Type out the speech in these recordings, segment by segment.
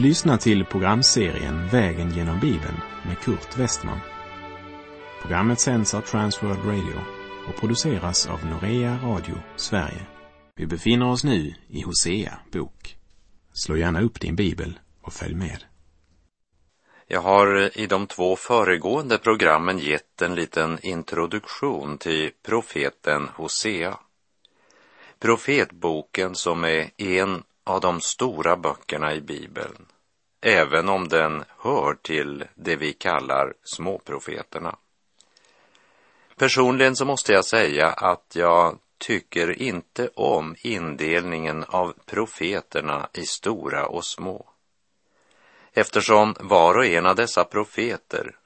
Du lyssnar till programserien Vägen genom Bibeln med Kurt Westman. Programmet sänds av Transworld Radio och produceras av Norea Radio Sverige. Vi befinner oss nu i Hosea bok. Slå gärna upp din bibel och följ med. Jag har i de två föregående programmen gett en liten introduktion till profeten Hosea. Profetboken som är en av de stora böckerna i Bibeln, även om den hör till det vi kallar småprofeterna. Personligen så måste jag säga att jag tycker inte om indelningen av profeterna i stora och små. Eftersom var och en av dessa profeter,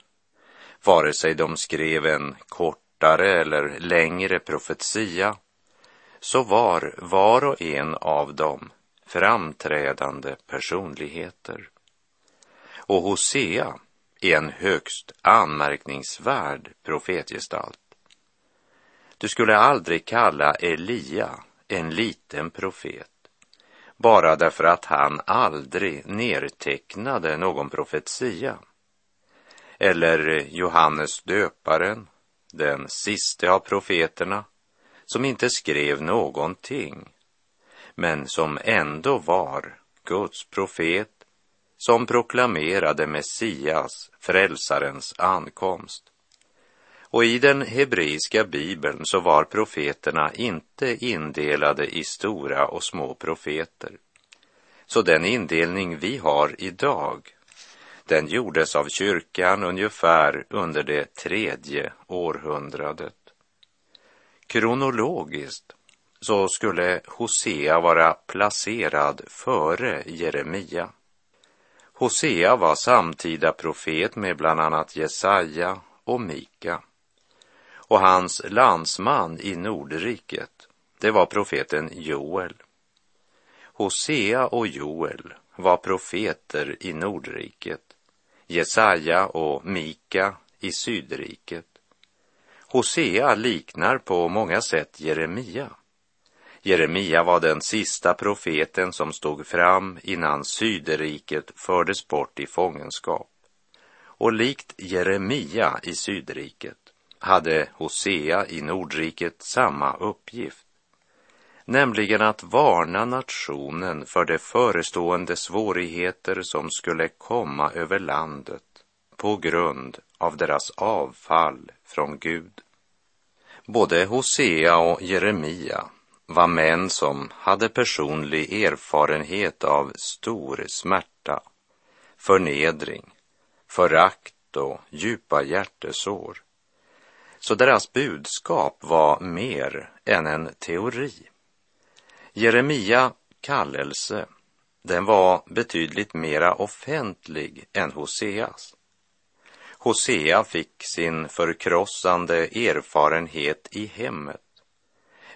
vare sig de skrev en kortare eller längre profetia, så var var och en av dem framträdande personligheter. Och Hosea är en högst anmärkningsvärd profetgestalt. Du skulle aldrig kalla Elia en liten profet bara därför att han aldrig nertecknade någon profetia. Eller Johannes döparen, den siste av profeterna, som inte skrev någonting, men som ändå var Guds profet som proklamerade Messias, frälsarens ankomst. Och i den hebreiska bibeln så var profeterna inte indelade i stora och små profeter. Så den indelning vi har idag, den gjordes av kyrkan ungefär under det tredje århundradet. Kronologiskt så skulle Hosea vara placerad före Jeremia. Hosea var samtida profet med bland annat Jesaja och Mika. Och hans landsman i Nordriket, det var profeten Joel. Hosea och Joel var profeter i Nordriket, Jesaja och Mika i Sydriket. Hosea liknar på många sätt Jeremia. Jeremia var den sista profeten som stod fram innan Syderiket fördes bort i fångenskap. Och likt Jeremia i Sydriket hade Hosea i Nordriket samma uppgift, nämligen att varna nationen för de förestående svårigheter som skulle komma över landet på grund av deras avfall från Gud. Både Hosea och Jeremia var män som hade personlig erfarenhet av stor smärta, förnedring, förakt och djupa hjärtesår. Så deras budskap var mer än en teori. Jeremia kallelse, den var betydligt mera offentlig än Hoseas. Hosea fick sin förkrossande erfarenhet i hemmet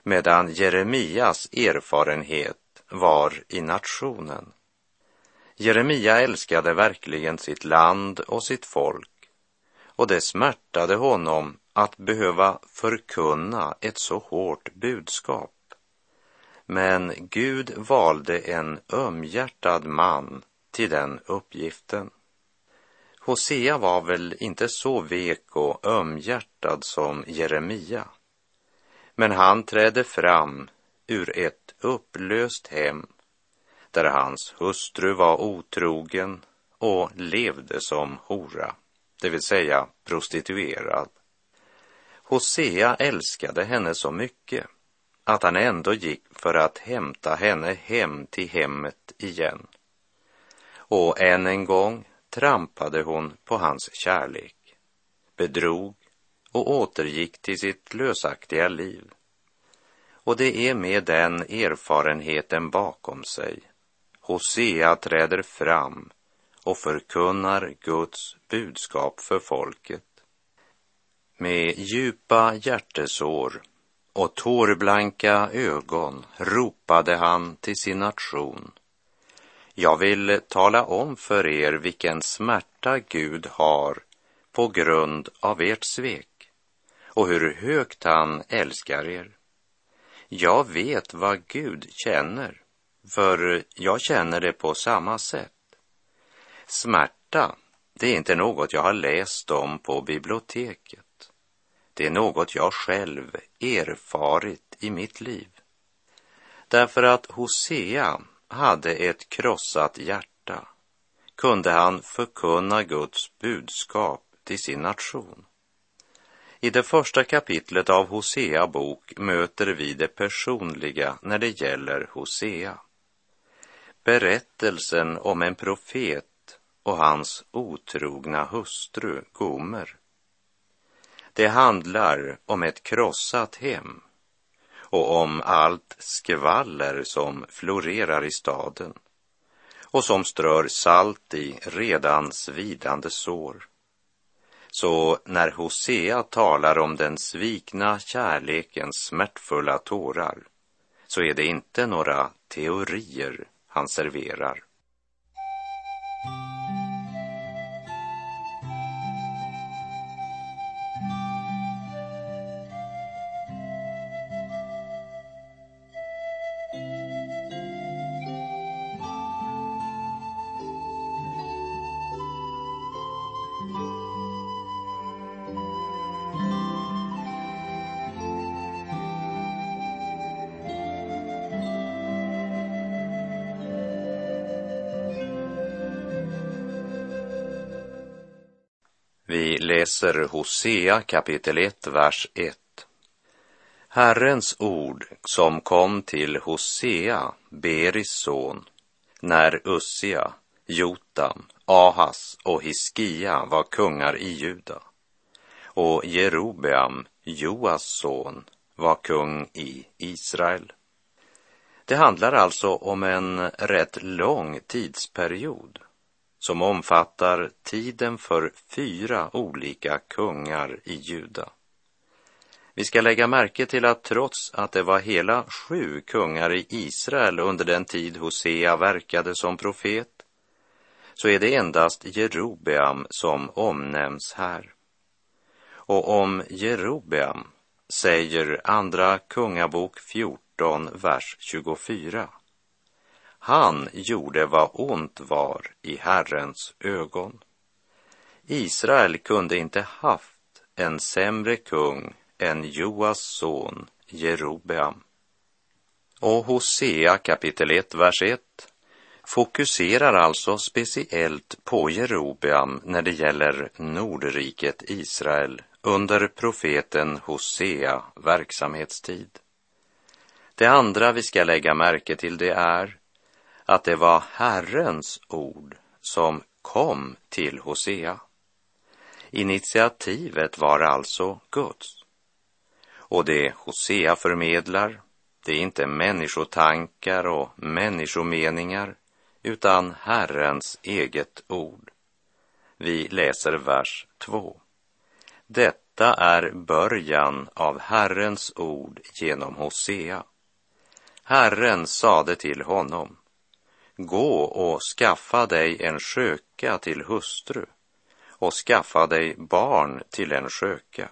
medan Jeremias erfarenhet var i nationen. Jeremia älskade verkligen sitt land och sitt folk och det smärtade honom att behöva förkunna ett så hårt budskap. Men Gud valde en ömhjärtad man till den uppgiften. Hosea var väl inte så vek och ömhjärtad som Jeremia. Men han trädde fram ur ett upplöst hem där hans hustru var otrogen och levde som hora, det vill säga prostituerad. Hosea älskade henne så mycket att han ändå gick för att hämta henne hem till hemmet igen. Och än en gång trampade hon på hans kärlek, bedrog och återgick till sitt lösaktiga liv. Och det är med den erfarenheten bakom sig Hosea träder fram och förkunnar Guds budskap för folket. Med djupa hjärtesår och tårblanka ögon ropade han till sin nation. Jag vill tala om för er vilken smärta Gud har på grund av ert svek och hur högt han älskar er. Jag vet vad Gud känner, för jag känner det på samma sätt. Smärta, det är inte något jag har läst om på biblioteket. Det är något jag själv erfarit i mitt liv. Därför att Hosea hade ett krossat hjärta kunde han förkunna Guds budskap till sin nation. I det första kapitlet av Hosea bok möter vi det personliga när det gäller Hosea. Berättelsen om en profet och hans otrogna hustru Gomer. Det handlar om ett krossat hem och om allt skvaller som florerar i staden och som strör salt i redan svidande sår. Så när Hosea talar om den svikna kärlekens smärtfulla tårar så är det inte några teorier han serverar. Vi läser Hosea kapitel 1, vers 1. Herrens ord som kom till Hosea, Beris son, när Ussia, Jotam, Ahas och Hiskia var kungar i Juda och Jerobeam, Joas son, var kung i Israel. Det handlar alltså om en rätt lång tidsperiod som omfattar tiden för fyra olika kungar i Juda. Vi ska lägga märke till att trots att det var hela sju kungar i Israel under den tid Hosea verkade som profet, så är det endast Jerobeam som omnämns här. Och om Jerobeam säger Andra Kungabok 14, vers 24. Han gjorde vad ont var i Herrens ögon. Israel kunde inte haft en sämre kung än Joas son Jerobeam. Och Hosea kapitel 1, vers 1 fokuserar alltså speciellt på Jerobeam när det gäller Nordriket Israel under profeten Hosea verksamhetstid. Det andra vi ska lägga märke till det är att det var Herrens ord som kom till Hosea. Initiativet var alltså Guds. Och det Hosea förmedlar, det är inte människotankar och människomeningar, utan Herrens eget ord. Vi läser vers 2. Detta är början av Herrens ord genom Hosea. Herren sade till honom, Gå och skaffa dig en sköka till hustru och skaffa dig barn till en sköka.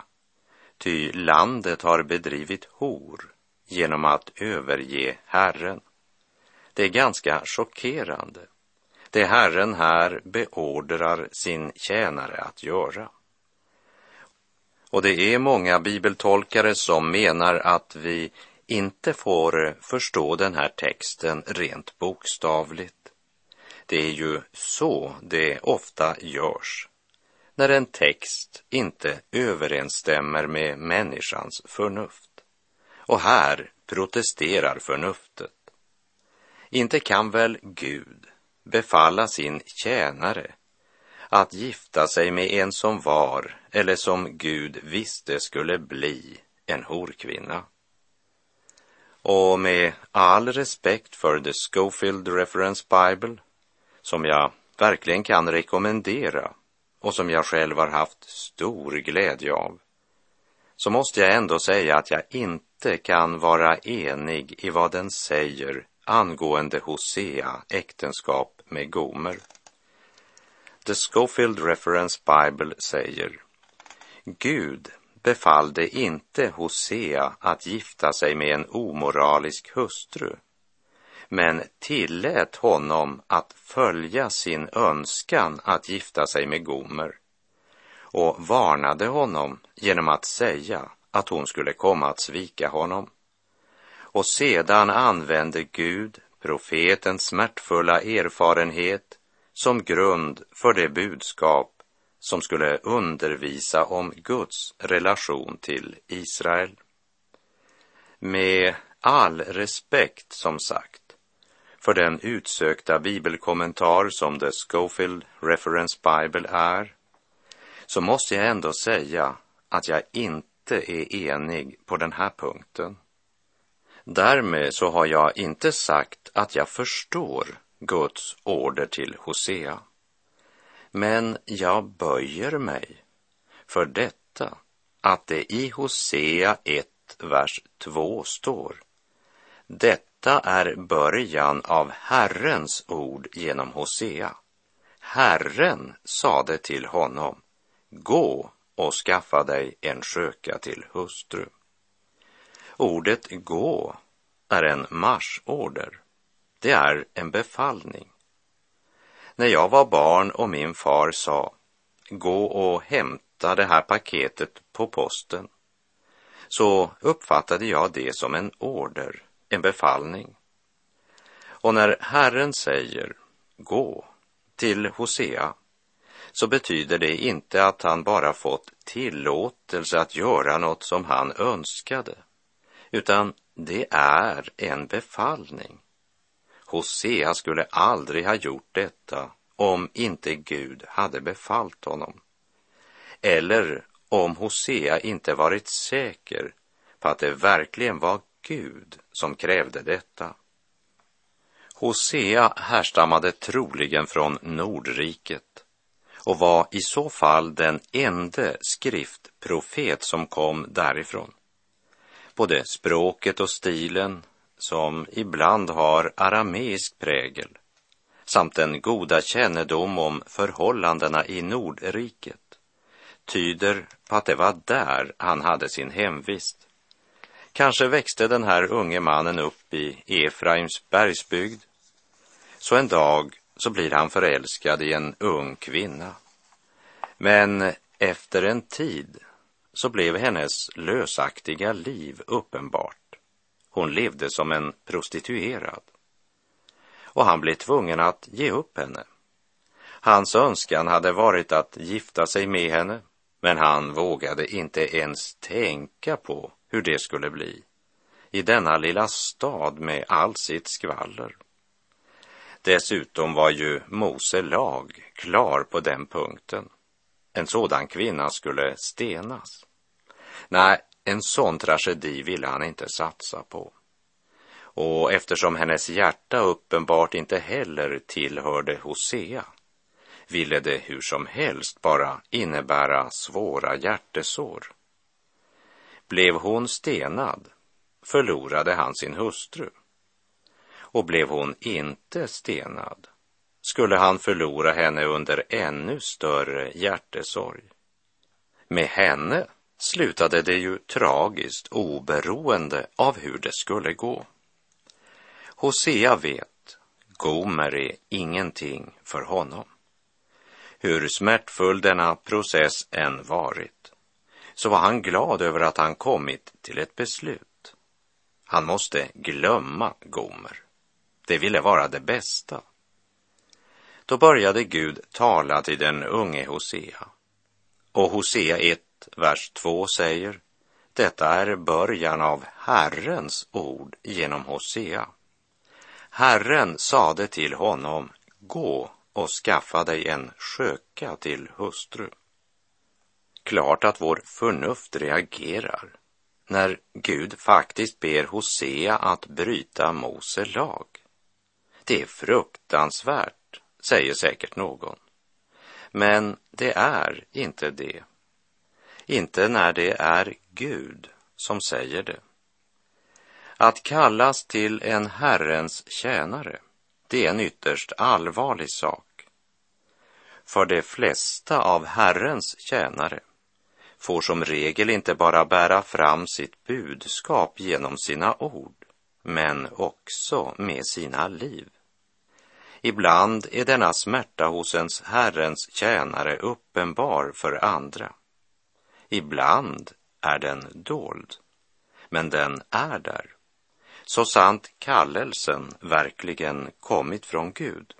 Ty landet har bedrivit hor genom att överge Herren. Det är ganska chockerande. Det Herren här beordrar sin tjänare att göra. Och det är många bibeltolkare som menar att vi inte får förstå den här texten rent bokstavligt. Det är ju så det ofta görs när en text inte överensstämmer med människans förnuft. Och här protesterar förnuftet. Inte kan väl Gud befalla sin tjänare att gifta sig med en som var, eller som Gud visste skulle bli, en horkvinna. Och med all respekt för The Schofield Reference Bible, som jag verkligen kan rekommendera och som jag själv har haft stor glädje av, så måste jag ändå säga att jag inte kan vara enig i vad den säger angående Hosea äktenskap med Gomer. The Schofield Reference Bible säger Gud befallde inte Hosea att gifta sig med en omoralisk hustru, men tillät honom att följa sin önskan att gifta sig med Gomer och varnade honom genom att säga att hon skulle komma att svika honom. Och sedan använde Gud profetens smärtfulla erfarenhet som grund för det budskap som skulle undervisa om Guds relation till Israel. Med all respekt, som sagt, för den utsökta bibelkommentar som The Schofield Reference Bible är, så måste jag ändå säga att jag inte är enig på den här punkten. Därmed så har jag inte sagt att jag förstår Guds order till Hosea. Men jag böjer mig för detta att det i Hosea 1, vers 2 står. Detta är början av Herrens ord genom Hosea. Herren sade till honom, gå och skaffa dig en sköka till hustru. Ordet gå är en marschorder. Det är en befallning. När jag var barn och min far sa, gå och hämta det här paketet på posten, så uppfattade jag det som en order, en befallning. Och när Herren säger, gå till Hosea, så betyder det inte att han bara fått tillåtelse att göra något som han önskade, utan det är en befallning. Hosea skulle aldrig ha gjort detta om inte Gud hade befallt honom. Eller om Hosea inte varit säker på att det verkligen var Gud som krävde detta. Hosea härstammade troligen från Nordriket och var i så fall den ende skriftprofet som kom därifrån. Både språket och stilen som ibland har arameisk prägel samt den goda kännedom om förhållandena i Nordriket tyder på att det var där han hade sin hemvist. Kanske växte den här unge mannen upp i Efraims bergsbygd. Så en dag så blir han förälskad i en ung kvinna. Men efter en tid så blev hennes lösaktiga liv uppenbart. Hon levde som en prostituerad. Och han blev tvungen att ge upp henne. Hans önskan hade varit att gifta sig med henne, men han vågade inte ens tänka på hur det skulle bli i denna lilla stad med all sitt skvaller. Dessutom var ju Mose lag klar på den punkten. En sådan kvinna skulle stenas. Nej, en sån tragedi ville han inte satsa på. Och eftersom hennes hjärta uppenbart inte heller tillhörde Hosea ville det hur som helst bara innebära svåra hjärtesår. Blev hon stenad förlorade han sin hustru. Och blev hon inte stenad skulle han förlora henne under ännu större hjärtesorg. Med henne slutade det ju tragiskt oberoende av hur det skulle gå. Hosea vet, Gomer är ingenting för honom. Hur smärtfull denna process än varit, så var han glad över att han kommit till ett beslut. Han måste glömma Gomer. Det ville vara det bästa. Då började Gud tala till den unge Hosea. Och Hosea är 1, vers 2 säger, detta är början av Herrens ord genom Hosea. Herren sade till honom, gå och skaffa dig en sköka till hustru. Klart att vår förnuft reagerar när Gud faktiskt ber Hosea att bryta Mose lag. Det är fruktansvärt, säger säkert någon. Men det är inte det. Inte när det är Gud som säger det. Att kallas till en Herrens tjänare, det är en ytterst allvarlig sak. För de flesta av Herrens tjänare får som regel inte bara bära fram sitt budskap genom sina ord, men också med sina liv. Ibland är denna smärta hos ens Herrens tjänare uppenbar för andra. Ibland är den dold, men den är där. Så sant kallelsen verkligen kommit från Gud.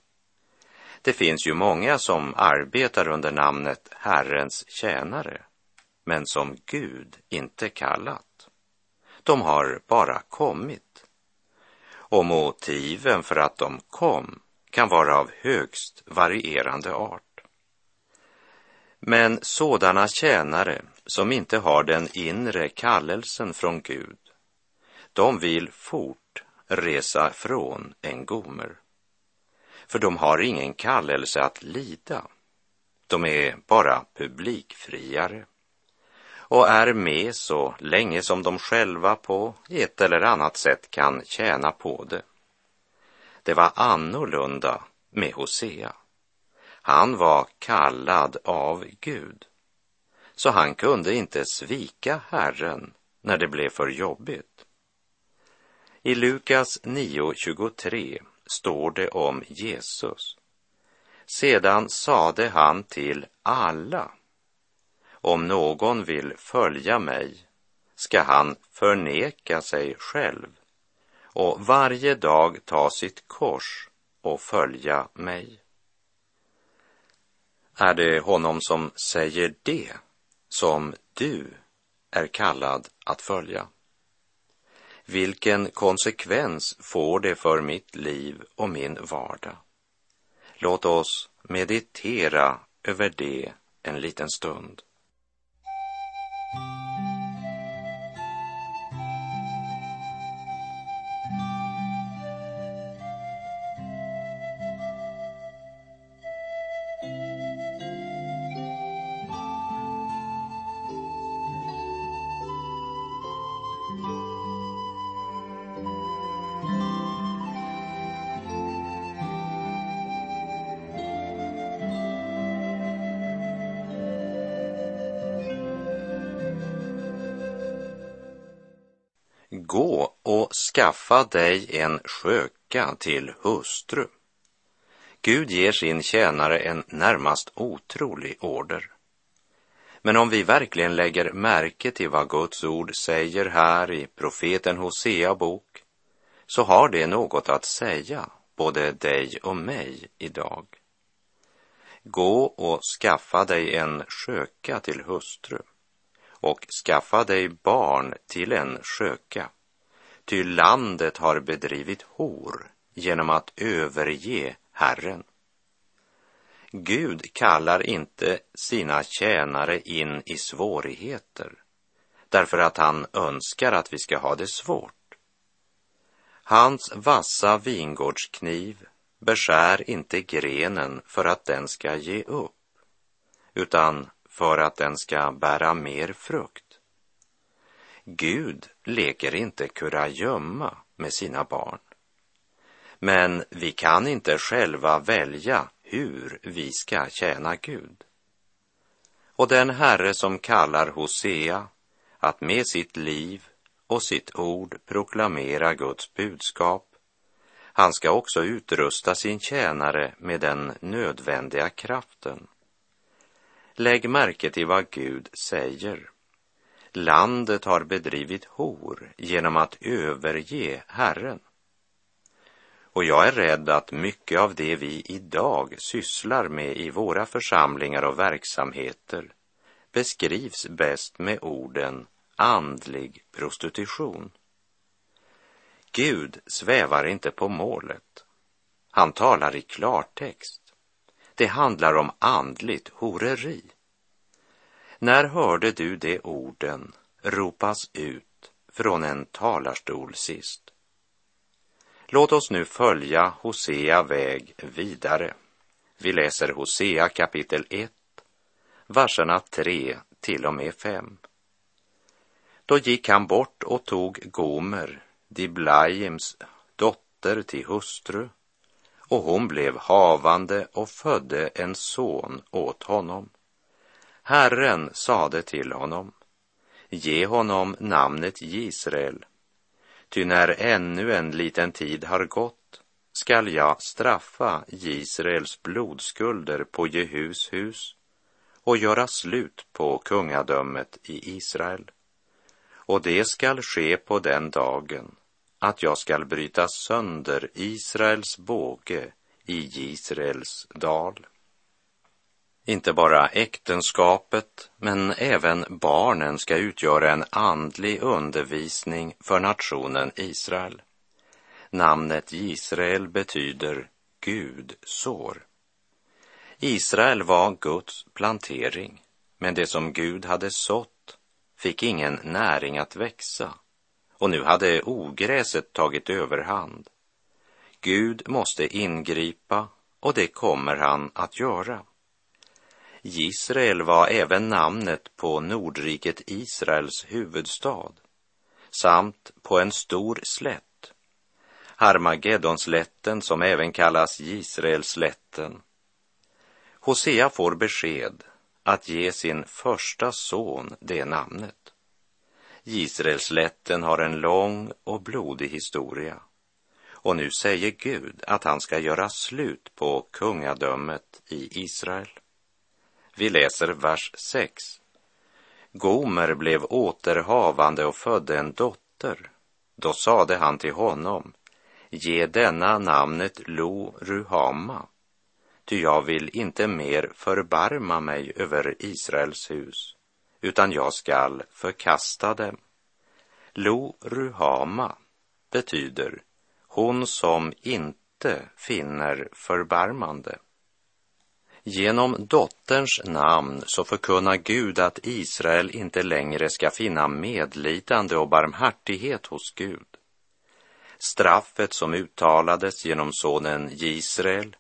Det finns ju många som arbetar under namnet Herrens tjänare, men som Gud inte kallat. De har bara kommit. Och motiven för att de kom kan vara av högst varierande art. Men sådana tjänare som inte har den inre kallelsen från Gud, de vill fort resa från en gomer. För de har ingen kallelse att lida. De är bara publikfriare och är med så länge som de själva på ett eller annat sätt kan tjäna på det. Det var annorlunda med Hosea. Han var kallad av Gud, så han kunde inte svika Herren när det blev för jobbigt. I Lukas 9.23 står det om Jesus. Sedan sade han till alla, om någon vill följa mig ska han förneka sig själv och varje dag ta sitt kors och följa mig. Är det honom som säger det som du är kallad att följa? Vilken konsekvens får det för mitt liv och min vardag? Låt oss meditera över det en liten stund. Gå och skaffa dig en sköka till hustru. Gud ger sin tjänare en närmast otrolig order. Men om vi verkligen lägger märke till vad Guds ord säger här i profeten Hosea bok, så har det något att säga både dig och mig idag. Gå och skaffa dig en sköka till hustru och skaffa dig barn till en sköka. Ty landet har bedrivit hor genom att överge Herren. Gud kallar inte sina tjänare in i svårigheter därför att han önskar att vi ska ha det svårt. Hans vassa vingårdskniv beskär inte grenen för att den ska ge upp, utan för att den ska bära mer frukt. Gud leker inte kurragömma med sina barn. Men vi kan inte själva välja hur vi ska tjäna Gud. Och den Herre som kallar Hosea att med sitt liv och sitt ord proklamera Guds budskap, han ska också utrusta sin tjänare med den nödvändiga kraften Lägg märke till vad Gud säger. Landet har bedrivit hor genom att överge Herren. Och jag är rädd att mycket av det vi idag sysslar med i våra församlingar och verksamheter beskrivs bäst med orden andlig prostitution. Gud svävar inte på målet. Han talar i klartext. Det handlar om andligt horeri. När hörde du de orden ropas ut från en talarstol sist? Låt oss nu följa Hosea väg vidare. Vi läser Hosea kapitel 1, verserna 3 till och med 5. Då gick han bort och tog Gomer, Diblaims dotter, till hustru och hon blev havande och födde en son åt honom. Herren sade till honom, ge honom namnet Israel, Ty när ännu en liten tid har gått skall jag straffa Israels blodskulder på Jehus hus och göra slut på kungadömet i Israel. Och det skall ske på den dagen att jag skall bryta sönder Israels båge i Israels dal. Inte bara äktenskapet, men även barnen ska utgöra en andlig undervisning för nationen Israel. Namnet Israel betyder Gud sår. Israel var Guds plantering, men det som Gud hade sått fick ingen näring att växa och nu hade ogräset tagit överhand. Gud måste ingripa och det kommer han att göra. Israel var även namnet på Nordriket Israels huvudstad samt på en stor slätt, Harmageddonslätten som även kallas Israelslätten. Hosea får besked att ge sin första son det namnet. Israelslätten har en lång och blodig historia. Och nu säger Gud att han ska göra slut på kungadömet i Israel. Vi läser vers 6. Gomer blev återhavande och födde en dotter. Då sade han till honom, ge denna namnet Lo Ruhama, ty jag vill inte mer förbarma mig över Israels hus, utan jag skall förkasta dem. Lo Ruhama betyder hon som inte finner förbarmande. Genom dotterns namn så förkunnar Gud att Israel inte längre ska finna medlidande och barmhärtighet hos Gud. Straffet som uttalades genom sonen Israel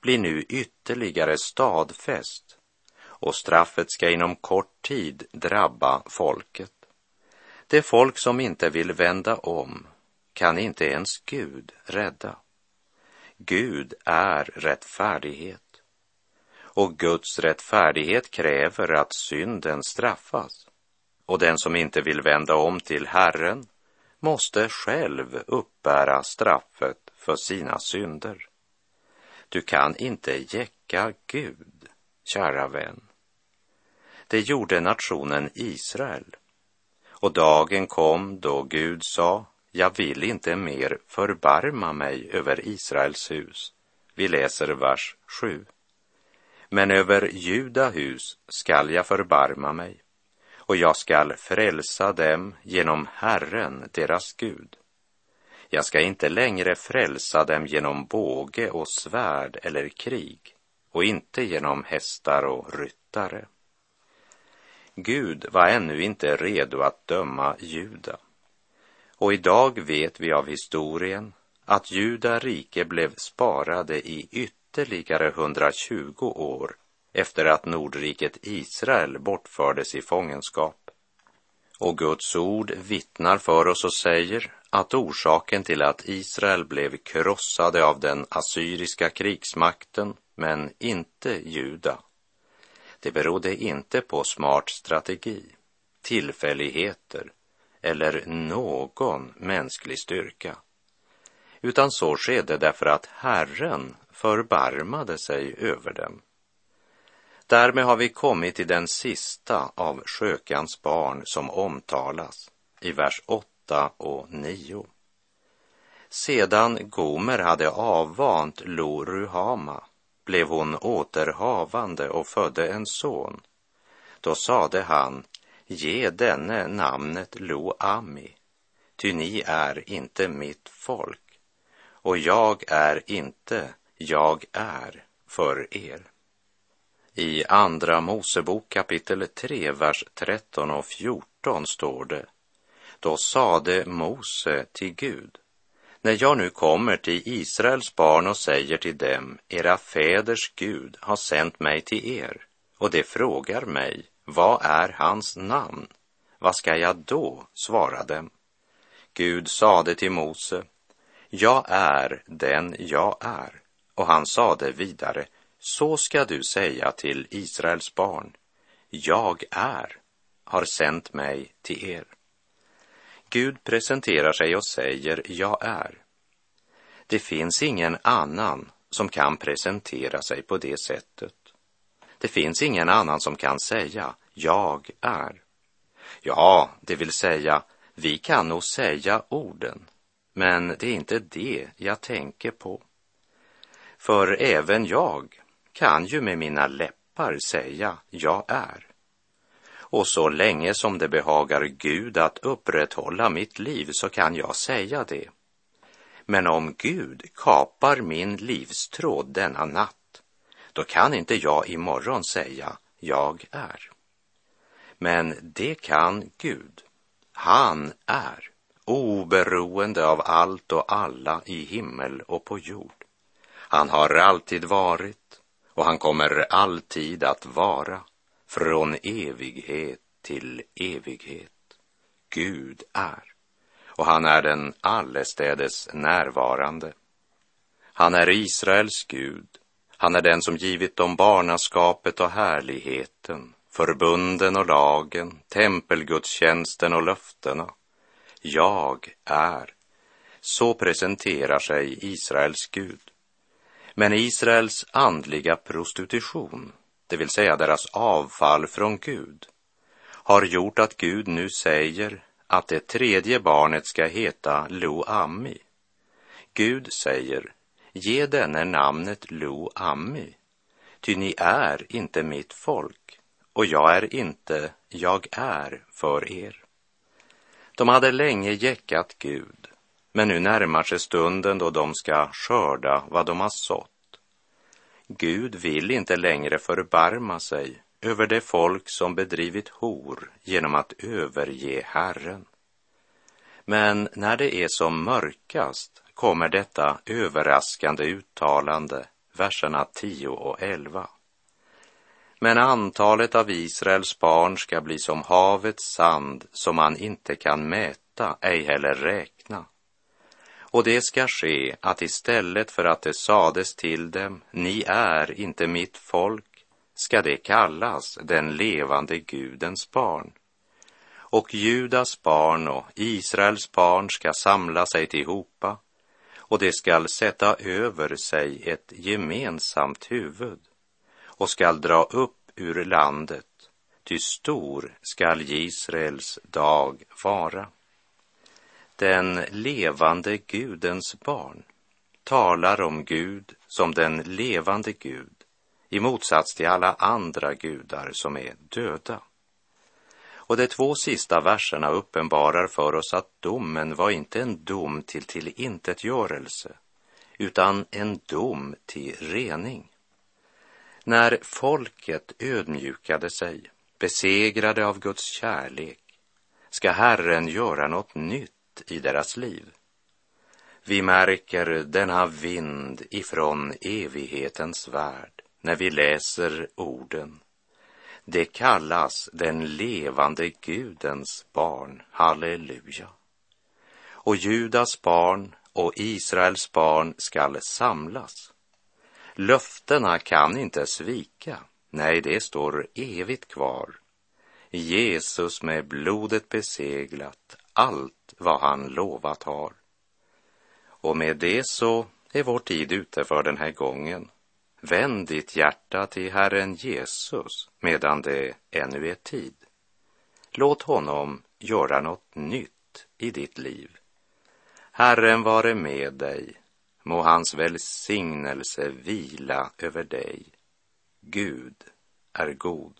blir nu ytterligare stadfäst och straffet ska inom kort tid drabba folket. Det folk som inte vill vända om kan inte ens Gud rädda. Gud är rättfärdighet och Guds rättfärdighet kräver att synden straffas. Och den som inte vill vända om till Herren måste själv uppbära straffet för sina synder. Du kan inte jäcka Gud, kära vän. Det gjorde nationen Israel. Och dagen kom då Gud sa, jag vill inte mer förbarma mig över Israels hus. Vi läser vers 7. Men över Juda hus skall jag förbarma mig och jag skall frälsa dem genom Herren, deras Gud. Jag ska inte längre frälsa dem genom båge och svärd eller krig och inte genom hästar och ryttare. Gud var ännu inte redo att döma Juda. Och idag vet vi av historien att Juda rike blev sparade i ytterligare ytterligare 120 år efter att Nordriket Israel bortfördes i fångenskap. Och Guds ord vittnar för oss och säger att orsaken till att Israel blev krossade av den assyriska krigsmakten, men inte Juda, det berodde inte på smart strategi, tillfälligheter eller någon mänsklig styrka, utan så skedde därför att Herren förbarmade sig över dem. Därmed har vi kommit till den sista av skökans barn som omtalas i vers 8 och 9. Sedan Gomer hade avvant Lo Ruhama blev hon återhavande och födde en son. Då sade han, ge denne namnet Lo Ami, ty ni är inte mitt folk, och jag är inte jag är för er. I Andra Mosebok kapitel 3, vers 13 och 14 står det. Då sade Mose till Gud, när jag nu kommer till Israels barn och säger till dem, era fäders Gud har sänt mig till er, och de frågar mig, vad är hans namn? Vad ska jag då svara dem? Gud sade till Mose, jag är den jag är. Och han sade vidare, så ska du säga till Israels barn, jag är, har sänt mig till er. Gud presenterar sig och säger jag är. Det finns ingen annan som kan presentera sig på det sättet. Det finns ingen annan som kan säga jag är. Ja, det vill säga, vi kan nog säga orden, men det är inte det jag tänker på. För även jag kan ju med mina läppar säga jag är. Och så länge som det behagar Gud att upprätthålla mitt liv så kan jag säga det. Men om Gud kapar min livstråd denna natt, då kan inte jag imorgon säga jag är. Men det kan Gud. Han är, oberoende av allt och alla i himmel och på jord. Han har alltid varit och han kommer alltid att vara från evighet till evighet. Gud är och han är den allestädes närvarande. Han är Israels Gud. Han är den som givit dem barnaskapet och härligheten, förbunden och lagen, tempelgudstjänsten och löftena. Jag är. Så presenterar sig Israels Gud. Men Israels andliga prostitution, det vill säga deras avfall från Gud, har gjort att Gud nu säger att det tredje barnet ska heta Lo-Ammi. Gud säger, ge denne namnet Lo-Ammi, ty ni är inte mitt folk och jag är inte jag är för er. De hade länge jäckat Gud, men nu närmar sig stunden då de ska skörda vad de har sått. Gud vill inte längre förbarma sig över det folk som bedrivit hor genom att överge Herren. Men när det är som mörkast kommer detta överraskande uttalande, verserna 10 och 11. Men antalet av Israels barn ska bli som havets sand som man inte kan mäta, ej heller räkna. Och det ska ske att istället för att det sades till dem, ni är inte mitt folk, ska det kallas den levande Gudens barn. Och Judas barn och Israels barn ska samla sig tillhopa och det skall sätta över sig ett gemensamt huvud och skall dra upp ur landet, ty stor skall Israels dag vara. Den levande Gudens barn talar om Gud som den levande Gud i motsats till alla andra gudar som är döda. Och de två sista verserna uppenbarar för oss att domen var inte en dom till tillintetgörelse, utan en dom till rening. När folket ödmjukade sig, besegrade av Guds kärlek, ska Herren göra något nytt i deras liv. Vi märker denna vind ifrån evighetens värld när vi läser orden. Det kallas den levande Gudens barn, halleluja. Och Judas barn och Israels barn skall samlas. Löftena kan inte svika, nej, det står evigt kvar. Jesus med blodet beseglat allt vad han lovat har. Och med det så är vår tid ute för den här gången. Vänd ditt hjärta till Herren Jesus medan det ännu är tid. Låt honom göra något nytt i ditt liv. Herren vare med dig. Må hans välsignelse vila över dig. Gud är god.